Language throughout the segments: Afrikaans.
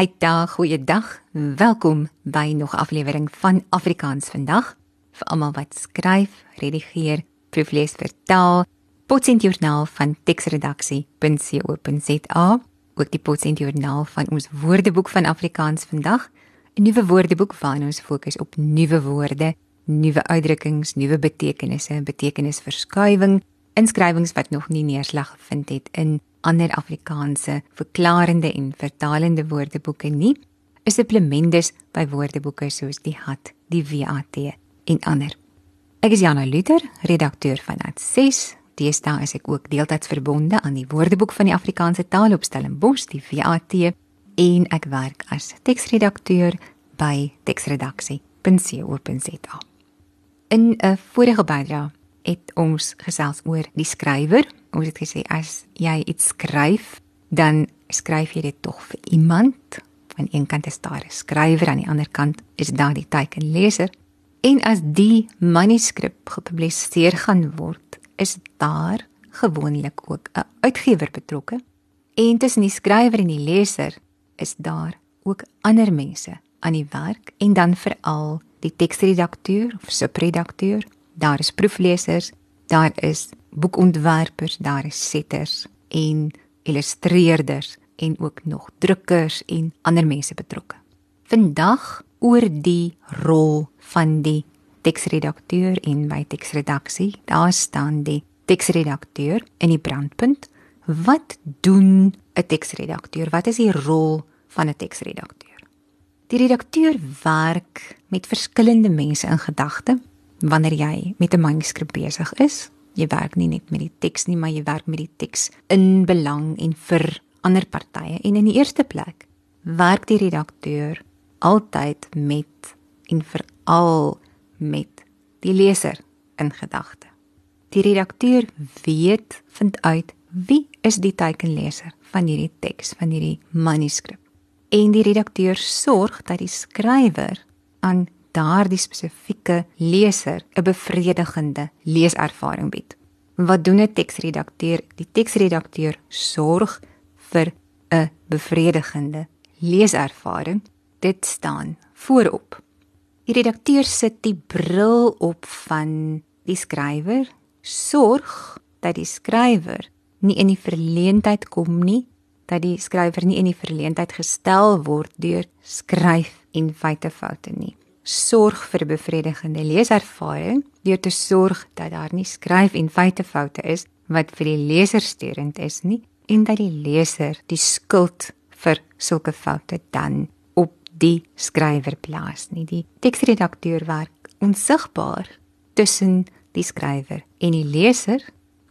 Hey dag, goeiedag. Welkom by nog aflewering van Afrikaans vandag. Vir almal wat skryf, redigeer, proeflees, vertaal, Potsent Joernaal van teksredaksie.co.za, ook die Potsent Joernaal van ons Woordeboek van Afrikaans vandag, 'n nuwe woordeboek waarin ons fokus op nuwe woorde, nuwe uitdrukkings, nuwe betekenisse, betekenisverskuiwing, inskrywings wat nog nie neerslag gevind het in ander Afrikaanse verklarende en vertalende woordeboeke nie, is supplemendes by woordeboeke soos die HAT, die WAT en ander. Ek is Jana Luther, redakteur van AT6. Deesdae is ek ook deeltyds verbonde aan die Woordeboek van die Afrikaanse taal op Stellenbosch, die WAT, en ek werk as teksredakteur by teksredaksie.co.za. In 'n vorige bydrae het ons gesels oor die skrywer. Ons het gesê as jy iets skryf, dan skryf jy dit tog vir iemand. Aan een kant is daar 'n skrywer, aan die ander kant is daar die tekenleser. En as die manuskrip gepubliseer gaan word, is daar gewoonlik ook 'n uitgewer betrokke. En tussen die skrywer en die leser is daar ook ander mense aan die werk en dan veral die teksredakteur of subredakteur daar is proeflesers, daar is boekontwerpers, daar is setters en illustreerders en ook nog drukkers en ander mense betrokke. Vandag oor die rol van die teksredakteur en by teksredaksie. Daar staan die teksredakteur in die brandpunt. Wat doen 'n teksredakteur? Wat is die rol van 'n teksredakteur? Die redakteur werk met verskillende mense in gedagte wanneer jy met 'n manuskrip besig is. Jy werk nie net met die teks nie, maar jy werk met die teks in belang en vir ander partye. En in die eerste plek werk die redakteur altyd met en veral met die leser in gedagte. Die redakteur weet vind uit wie is die tekenleser van hierdie teks, van hierdie manuskrip. En die redakteur sorg dat die skrywer aan daardie spesifieke leser 'n bevredigende leeservaring bied. Wat doen 'n teksredakteur? Die teksredakteur sorg vir 'n bevredigende leeservaring. Dit staan voorop. Die redakteur sit die bril op van die skrywer, sorg dat die skrywer nie in die verleentheid kom nie, dat die skrywer nie in die verleentheid gestel word deur skryf en feitefoute nie sorg vir 'n bevredigende leeservaring deur te sorg dat daar nie skryf en feitefoute is wat vir die leser sterend is nie en dat die leser die skuld vir sulke foute dan op die skrywer plaas nie. Die teksredakteur werk onsigbaar tussen die skrywer en die leser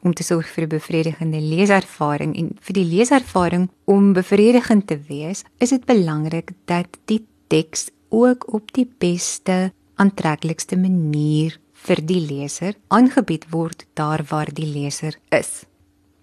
om te sorg vir 'n bevredigende leeservaring en vir die leeservaring om bevredigend te wees, is dit belangrik dat die teks ook op die beste aantreklikste manier vir die leser aangebied word daar waar die leser is.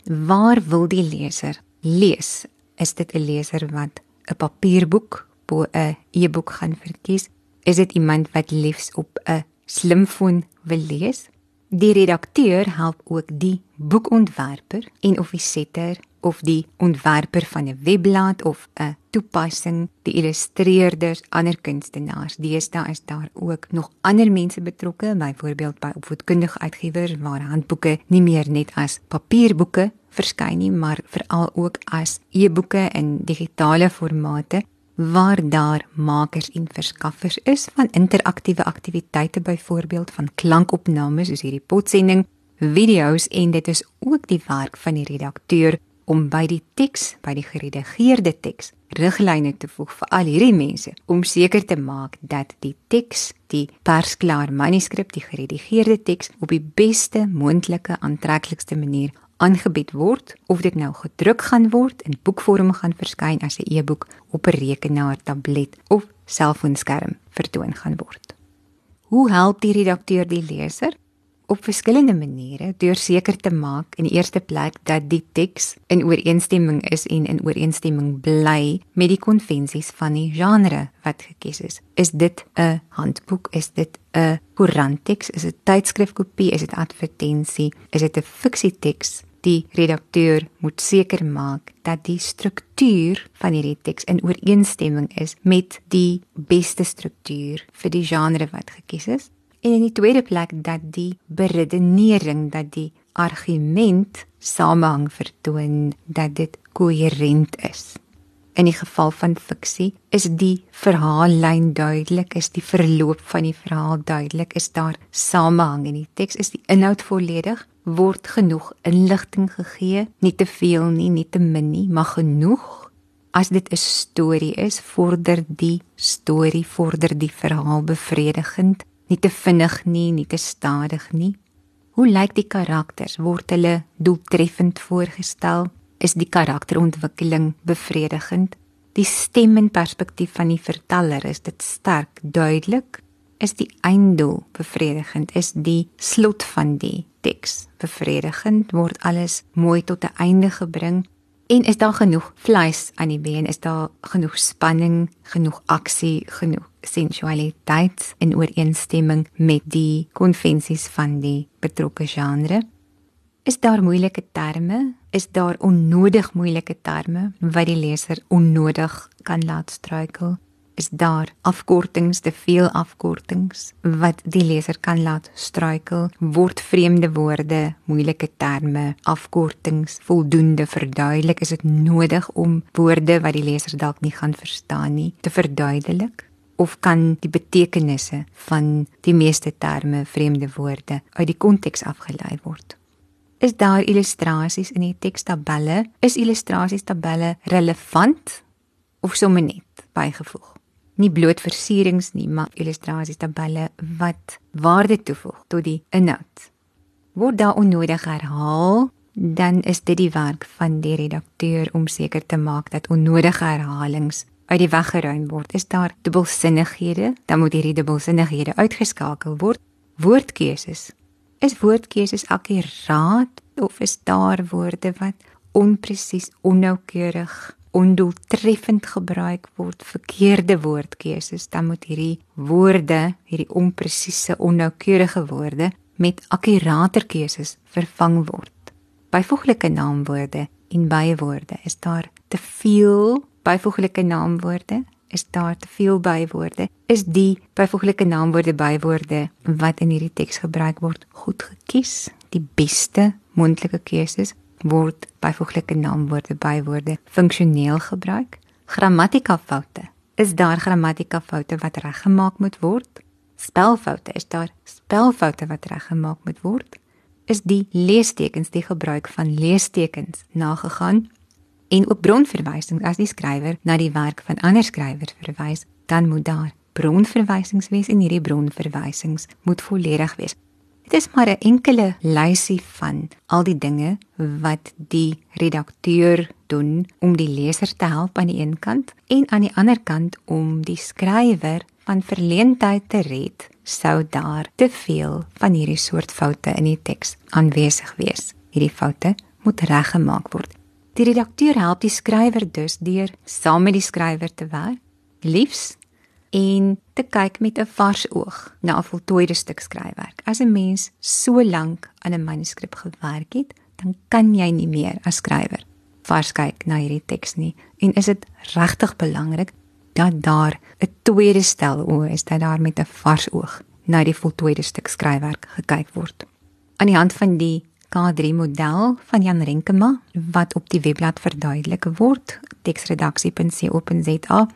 Waar wil die leser lees? Is dit 'n leser wat 'n papierboek bo 'n e-boek gaan verkies? Is dit iemand wat liefs op 'n slimfoon wil lees? Die redakteur help ook die boekontwerper en of die setter of die ontwerper van 'n webblad of 'n toepassing, die illustreerders, ander kunstenaars. Deesdae is daar ook nog ander mense betrokke, byvoorbeeld by opvoedkundige uitgewers waar handboeke nie meer net as papierboeke verskyn nie, maar veral ook as e-boeke in digitale formate waar daar makers en verskaffers is van interaktiewe aktiwiteite byvoorbeeld van klankopnames soos hierdie potsending video's en dit is ook die werk van die redakteur om by die teks, by die geredigeerde teks, riglyne te voeg vir al hierdie mense om seker te maak dat die teks, die persklaar manuskrip, die geredigeerde teks op die beste moontlike aantreklikste manier aangebied word of dit nou gedruk gaan word in boekvorm gaan verskyn as 'n e-boek op 'n rekenaar, tablet of selfoonskerm vertoon gaan word. Hoe help die redakteur die leser? Op verskillende maniere deur seker te maak in die eerste plek dat die teks in ooreenstemming is en in ooreenstemming bly met die konvensies van die genre wat gekies is. Is dit 'n handboek? Is dit 'n koerantteks? Is dit tydskrifkopie? Is dit advertensie? Is dit 'n fiksieteks? die redakteur moet seker maak dat die struktuur van hierdie teks in ooreenstemming is met die beste struktuur vir die genre wat gekies is. En in die tweede plek dat die beredenering dat die argument samehang vertoon dat dit koherent is. In die geval van fiksie is die verhaallyn duidelik, is die verloop van die verhaal duidelik, is daar samehang in die teks, is die inhoud volledig, word genoeg inligting gegee, nie te veel nie, nie te min nie, maar genoeg. As dit 'n storie is, vorder die storie, vorder die verhaal bevredigend, nie te vinnig nie, nie te stadig nie. Hoe lyk die karakters? Word hulle doeltreffend voorgestel? Is die karakterontwikkeling bevredigend? Die stem en perspektief van die verteller is dit sterk, duidelik? Is die einddoel bevredigend? Is die slot van die teks bevredigend? Word alles mooi tot 'n einde gebring? En is daar genoeg vleis aan die been? Is daar genoeg spanning, genoeg aksie, genoeg sensualiteit in ooreenstemming met die konvensies van die betrokke genre? Is daar moeilike terme? Is daar onnodig moeilike terme wat die leser onnodig kan laat struikel? Is daar afkortings, te veel afkortings wat die leser kan laat struikel? Word vreemde woorde, moeilike terme, afkortings voldoende verduidelik? Is dit nodig om woorde wat die leser dalk nie gaan verstaan nie te verduidelik? of kan die betekenisse van die meeste terme, vreemde woorde uit die konteks afgelei word. Is daar illustrasies in die tekstabelle? Is illustrasiestabelle relevant of sommer net bygevoeg? Nie bloot versierings nie, maar illustrasiestabelle wat waarde toevoeg tot die inhoud. Word daar onnodig herhaal, dan is dit die werk van die redakteur om seker te maak dat onnodige herhalings uit die weg geruim word. Is daar dubbelsinnighede, dan moet hierdie dubbelsinnighede uitgeskakel word. Woordkeuses. Is woordkeuses akkuraat of is daar woorde wat onpresies, onnoukeurig, ondoeltreffend gebruik word? Verkeerde woordkeuses, dan moet hierdie woorde, hierdie onpresiese, onnoukeurige woorde met akkurater keuses vervang word. Byvoeglike naamwoorde en bywoorde, is daar te veel byvoeglike naamwoorde? Is daar te veel bywoorde? Is die byvoeglike naamwoorde bywoorde wat in hierdie teks gebruik word goed gekies? Die beste mondelike keuses word byvoeglike naamwoorde bywoorde funksioneel gebruik? Grammatikafoute. Is daar grammatikafoute wat reggemaak moet word? Spelfoute, is daar spelfoute wat reggemaak moet word? Is die leestekens die gebruik van leestekens nagegaan? en ook bronverwysings as die skrywer na die werk van ander skrywers verwys, dan moet daar bronverwysings wees en hierdie bronverwysings moet volledig wees. Dit is maar 'n enkele lysie van al die dinge wat die redakteur doen om die leser te help aan die een kant en aan die ander kant om die skrywer van verleentheid te red sou daar te veel van hierdie soort foute in die teks aanwesig wees. Hierdie foute moet reggemaak word. Die redakteur help die skrywer dus deur saam met die skrywer te werk, liefs en te kyk met 'n vars oog na 'n voltooide stuk skryfwerk. As 'n mens so lank aan 'n manuskrip gewerk het, dan kan jy nie meer as skrywer vars kyk na hierdie teks nie. En is dit regtig belangrik dat daar 'n tweede stel oë is dat daar met 'n vars oog na die voltooide stuk skryfwerk gekyk word. Aan die hand van die K3 model van Jan Renkema wat op die webblad verduidelik word teksredaksie.co.za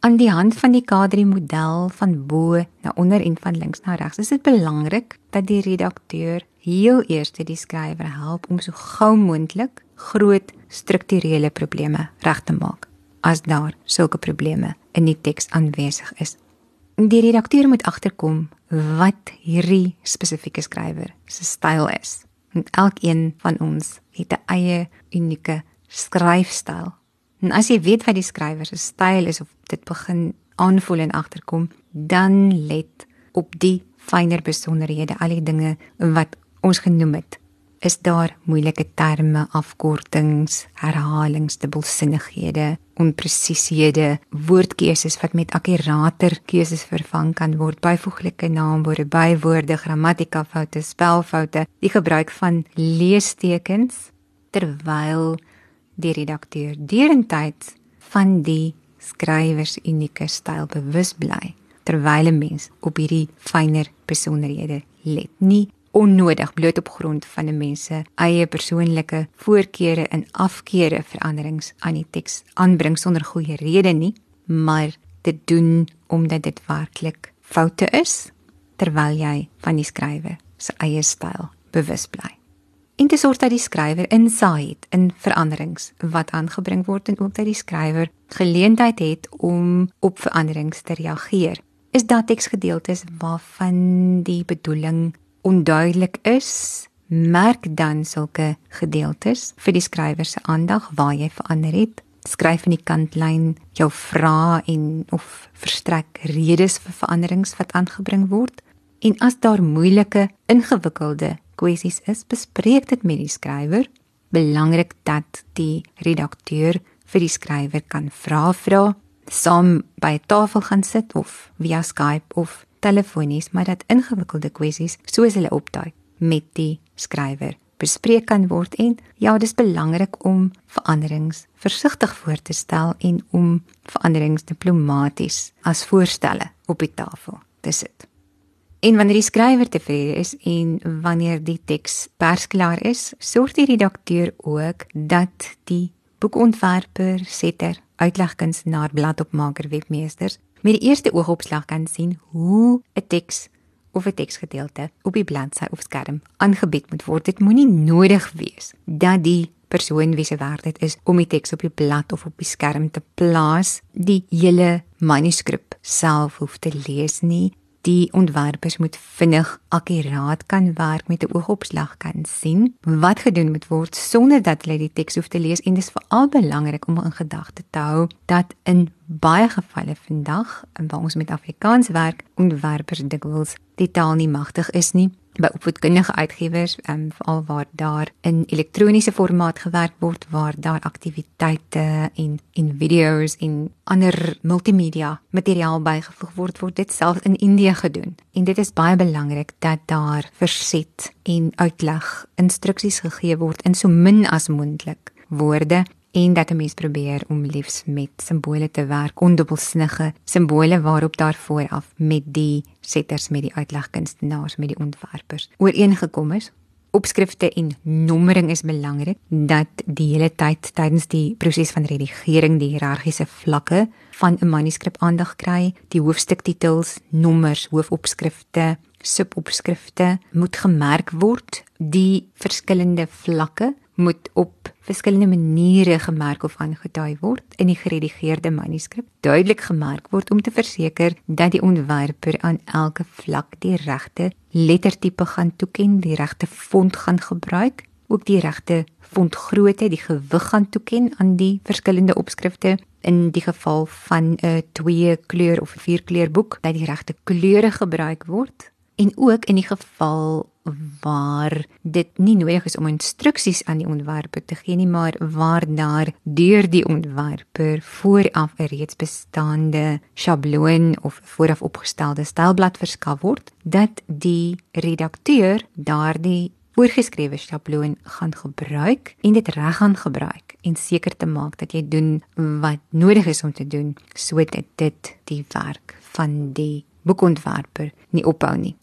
aan die hand van die K3 model van bo na onder en van links na regs is dit belangrik dat die redakteur heel eers die skrywer help om so gou moontlik groot strukturele probleme reg te maak as daar sulke probleme in die teks aanwesig is die redakteur moet agterkom wat hierdie spesifieke skrywer se styl is En elkeen van ons het 'n eie unieke skryfstyl. En as jy weet wat die skrywer se styl is of dit begin aanvoel en agterkom, dan let op die fynere besonderhede, al die dinge wat ons genoem het is daar moeilike terme, afkortings, herhalings, dubbelsinnighede, onpresishede, woordkeuses wat met akkurater keuses vervang kan word, byvoeglike naamwoorde, bywoorde, grammatikafoute, spelfoute, die gebruik van leestekens terwyl die redakteur deurentyd van die skrywer se unieke styl bewus bly terwyl 'n mens op hierdie fynere besonderhede let. Nie onnodig bloot op grond van 'n mens se eie persoonlike voorkeure en afkeure veranderings aan die teks aanbring sonder goeie rede nie maar dit doen omdat dit werklik foute is terwyl jy van die skrywer se eie styl bewus bly en te sorg dat die skrywer insaai het in veranderings wat aangebring word en ook dat die skrywer geleentheid het om op veranderings te reageer. Is daar teksgedeeltes waarvan die bedoeling onduidelik is? Merk dan sulke gedeeltes vir die skrywer se aandag waar jy verander het. Skryf in die kantlyn jou vrae en of verstrek redes vir veranderings wat aangebring word. En as daar moeilike, ingewikkelde kwessies is, bespreek dit met die skrywer. Belangrik dat die redakteur vir die skrywer kan vra vra, saam by 'n tafel gaan sit of via Skype of telefonies, maar dat ingewikkelde kwessies soos hulle opdaai met die skrywer bespreek kan word en ja, dis belangrik om veranderings versigtig voor te stel en om veranderings diplomaties as voorstelle op die tafel te sit. En wanneer die skrywer tevrede is en wanneer die teks persklaar is, sorg die redakteur ook dat die boekontwerper, setter, uitlegkunstenaar, bladopmaker, webmeesters met die eerste oogopslag kan sien hoe 'n teks of 'n teksgedeelte op die bladsy of skerm aangebied moet word. Dit moenie nodig wees dat die persoon wie se werk dit is om die teks op die blad of op die skerm te plaas, die hele manuskrip self hoef te lees nie die ontwerpers moet vinnig akkuraat kan werk met 'n oogopslag kan sien wat gedoen moet word sonder dat hulle die teks hoef te lees. En dit is veral belangrik om in gedagte te hou dat in baie gevalle vandag waar ons met Afrikaans werk ontwerpers dikwels die taal nie magtig is nie by opvoedkundige uitgewers en um, veral waar daar in elektroniese formaat gewerk word waar daar aktiwiteite en en video's en ander multimedia materiaal bygevoeg word word dit selfs in Indië gedoen. En dit is baie belangrik dat daar verset en uitleg instruksies gegee word in so min as moontlik woorde en dat 'n mens probeer om liefs met simbole te werk, ondubbelsinnige simbole waarop daar vooraf met die setters, met die uitlegkunstenaars, met die ontwerpers ooreengekom is. Opskrifte en nommering is belangrik dat die hele tyd tydens die proses van redigering die hiërargiese vlakke van 'n manuskrip aandag kry, die hoofstuktitels, nommers, hoofopskrifte, subopskrifte moet gemerk word, die verskillende vlakke moet op verskillende maniere gemerk of aangedui word in die geredigeerde manuskrip. Duidelik gemerk word om te verseker dat die ontwerper aan elke vlak die regte lettertipe gaan toeken, die regte font gaan gebruik, ook die regte fontgrootte, die gewig gaan toeken aan die verskillende opskrifte in die geval van 'n twee kleur of vier kleur boek, dat die regte kleure gebruik word en ook in die geval waar dit nie nodig is om instruksies aan die ontwerper te gee nie, maar waar daar deur die ontwerper vooraf 'n reeds bestaande sjabloon of vooraf opgestelde stylblad verskaf word, dat die redakteur daardie voorgeskrewe sjabloon gaan gebruik en dit reg gaan gebruik en seker te maak dat jy doen wat nodig is om te doen sodat dit die werk van die boekontwerper nie ophou nie.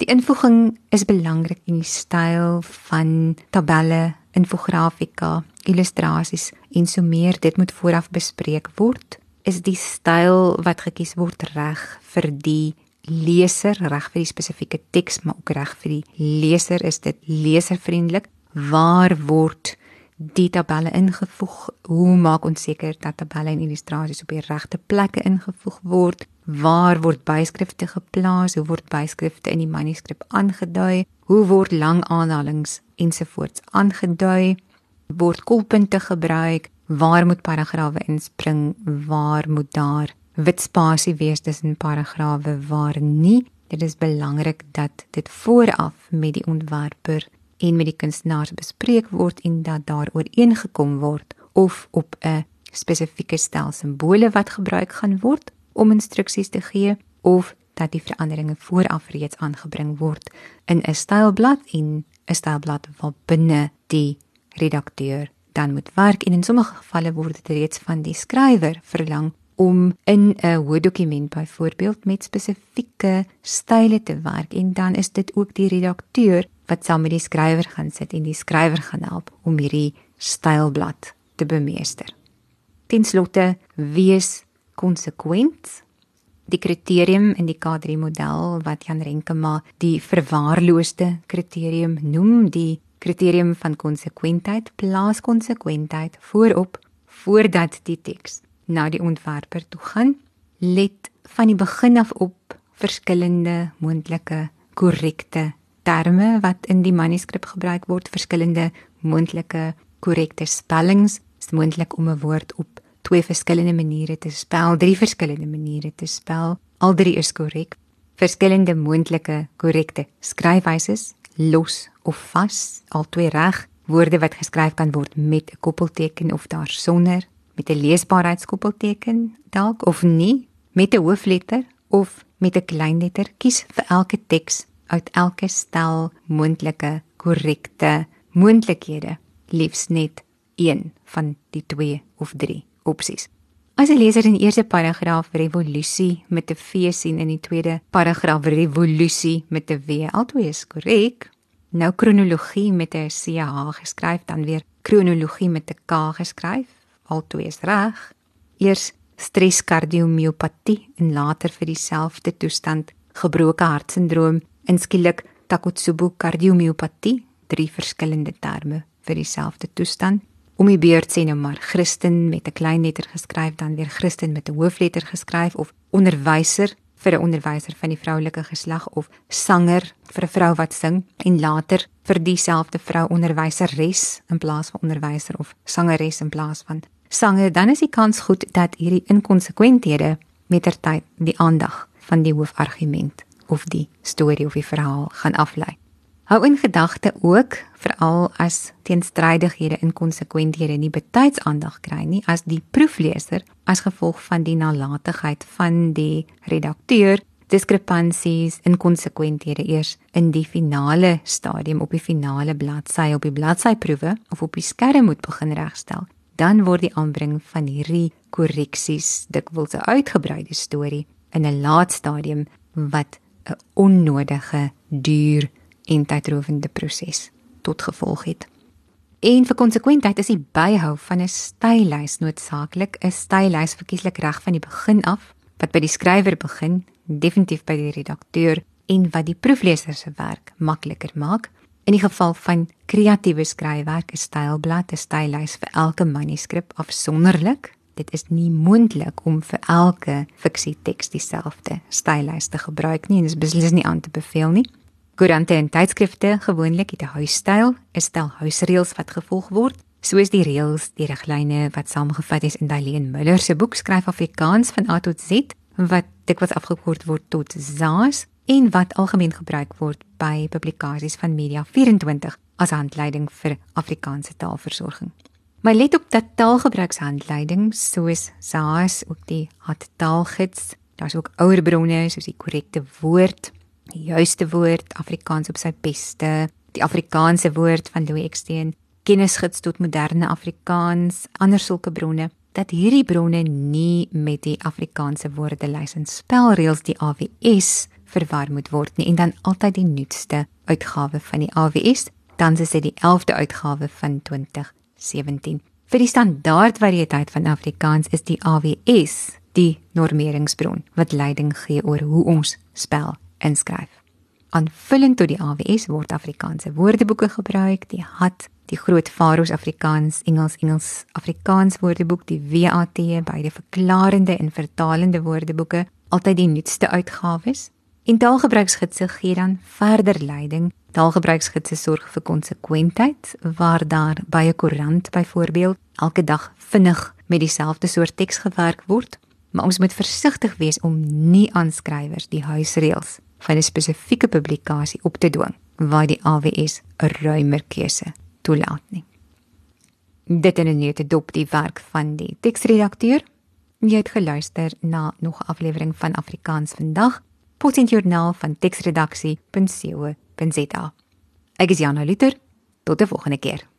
Die invoeging is belangrik in die styl van tabelle, infografika, illustrasies en so meer. Dit moet vooraf bespreek word. Is die styl wat gekies word reg vir die leser, reg vir die spesifieke teks, maar ook reg vir die leser? Is dit leservriendelik? Waar word die tabelle ingevoeg? Hoe maak ons seker dat tabelle en illustrasies op die regte plekke ingevoeg word? Waar word byskrifte geplaas? Hoe word byskrifte in die manuskrip aangedui? Hoe word lang aanhalings ensovoorts aangedui? Word kolpunte gebruik? Waar moet paragrawe inspring? Waar moet daar wit spasie wees tussen paragrawe waar nie? Dit is belangrik dat dit vooraf met die ontwerper en met die kunstenaars bespreek word en dat daar ooreengekom word of op 'n spesifieke stel simbole wat gebruik gaan word om instruksies te gee of dat die veranderinge vooraf reeds aangebring word in 'n stylblad en 'n stylblad wat binne die redakteur dan moet werk en in sommige gevalle word dit reeds van die skrywer verlang om in 'n hoofdokument byvoorbeeld met spesifieke style te werk en dan is dit ook die redakteur wat saam met die skrywer gaan sit en die skrywer gaan help om hierdie stylblad te bemeester. Ten slotte, wees konsekwent. Die kriterium in die K3 model wat Jan Renkema die verwaarloosde kriterium noem, die kriterium van konsekwentheid, plaas konsekwentheid voorop voordat die teks na die ontwerper toe gaan. Let van die begin af op verskillende moontlike korrekte terme wat in die manuskrip gebruik word, verskillende moontlike korrekte spellings. Dit is moontlik om 'n woord op twee verskillende maniere te spel, drie verskillende maniere te spel. Al drie is korrek. Verskillende moontlike korrekte skryfwyse, los of vas, al twee reg. Woorde wat geskryf kan word met 'n koppelteken of daarsonder met 'n leesbaarheidskoppelteken dalk of nie met 'n hoofletter of met 'n klein letter kies vir elke teks uit elke stel moontlike korrekte moontlikhede liefs net een van die twee of drie opsies As 'n leser in die eerste paragraaf revolusie met 'n V sien in die tweede paragraaf revolusie met 'n W, albei is korrek. Nou kronologie met 'n CH geskryf, dan weer kronologie met 'n K geskryf albei is reg. Eers streskardiomiopatie en later vir dieselfde toestand gebroke hartsindroom, inskielik Takotsubo kardiomiopatie, drie verskillende terme vir dieselfde toestand. Om die beurt sê nou maar Christen met 'n klein letter geskryf, dan weer Christen met 'n hoofletter geskryf of onderwyser vir 'n onderwyser van die vroulike geslag of sanger vir 'n vrou wat sing en later vir dieselfde vrou onderwyseres in plaas van onderwyser of sangeres in plaas van sange, dan is die kans goed dat hierdie inkonsekwenthede mettertyd die aandag van die hoofargument of die storie of die verhaal gaan aflei. Hou in gedagte ook veral as teenstrydighede inkonsekwenthede nie betyds aandag kry nie as die proefleser as gevolg van die nalatigheid van die redakteur diskrepansies inkonsekwenthede eers in die finale stadium op die finale bladsy op die bladsyproewe of op die skerm moet begin regstel dan word die aanbring van hierdie korreksies dikwels 'n uitgebreide storie in 'n laat stadium wat 'n onnodige duur en tydrowende proses tot gevolg het. En vir konsekwentheid is die byhou van 'n styllys noodsaaklik, 'n styllys verkieslik reg van die begin af wat by die skrywer begin, definitief by die redakteur en wat die proefleser se werk makliker maak. In die geval van kreatiewe skryfwerk, 'n stylblad, 'n styllys vir elke manuskrip afsonderlik. Dit is nie moontlik om vir elke fiksie teks dieselfde styllys te gebruik nie en dit is beslis nie aan te beveel nie. Koerante en tydskrifte gewoonlik het 'n huisstyl, 'n stel huisreëls wat gevolg word, soos die reëls, die riglyne wat saamgevat is in Daleen Müller se boek Skryf Afrikaans van A tot Z wat dikwels afgekort word tot ZAS en wat algemeen gebruik word by publikasies van Media 24 as handleiding vir Afrikaanse taalversorging. My let op dat taalgebruikshandleidings soos SARS ook die harttaalgids, daar's ook ouer bronne soos die korrekte woord, die juiste woord, Afrikaans op sy beste, die Afrikaanse woord van Louis Eksteen, kennisgids tot moderne Afrikaans, ander sulke bronne dat hierdie bronne nie met die Afrikaanse woordelys en spelreëls die AWS verwar moet word nie. En dan altyd die nuutste uitgawe van die AWS, dan is dit die 11de uitgawe van 2017. Vir die standaardvariëteit van Afrikaans is die AWS die normeringsbron wat leiding gee oor hoe ons spel en skryf. Aanvullend tot die AWS word Afrikaanse woordeboeke gebruik, die HAT, die Groot Faroes Afrikaans, Engels, Engels, Afrikaans woordeboek, die WAT, beide verklarende en vertalende woordeboeke, altyd die nuutste uitgawes. En taalgebruiksgidse gee dan verder leiding. Taalgebruiksgidse sorg vir konsekwentheid waar daar by 'n koerant byvoorbeeld elke dag vinnig met dieselfde soort teks gewerk word, maar ons moet versigtig wees om nie aanskrywers die huisreëls van 'n spesifieke publikasie op te dwing waar die AWS 'n ruimer keuse toelaat nie. Dit in 'n nette dop die werk van die teksredakteur. Jy het geluister na nog 'n aflewering van Afrikaans vandag. Potentieel van teksredaksie.co.za. Ek is Jana Liter. Tot 'n volgende keer.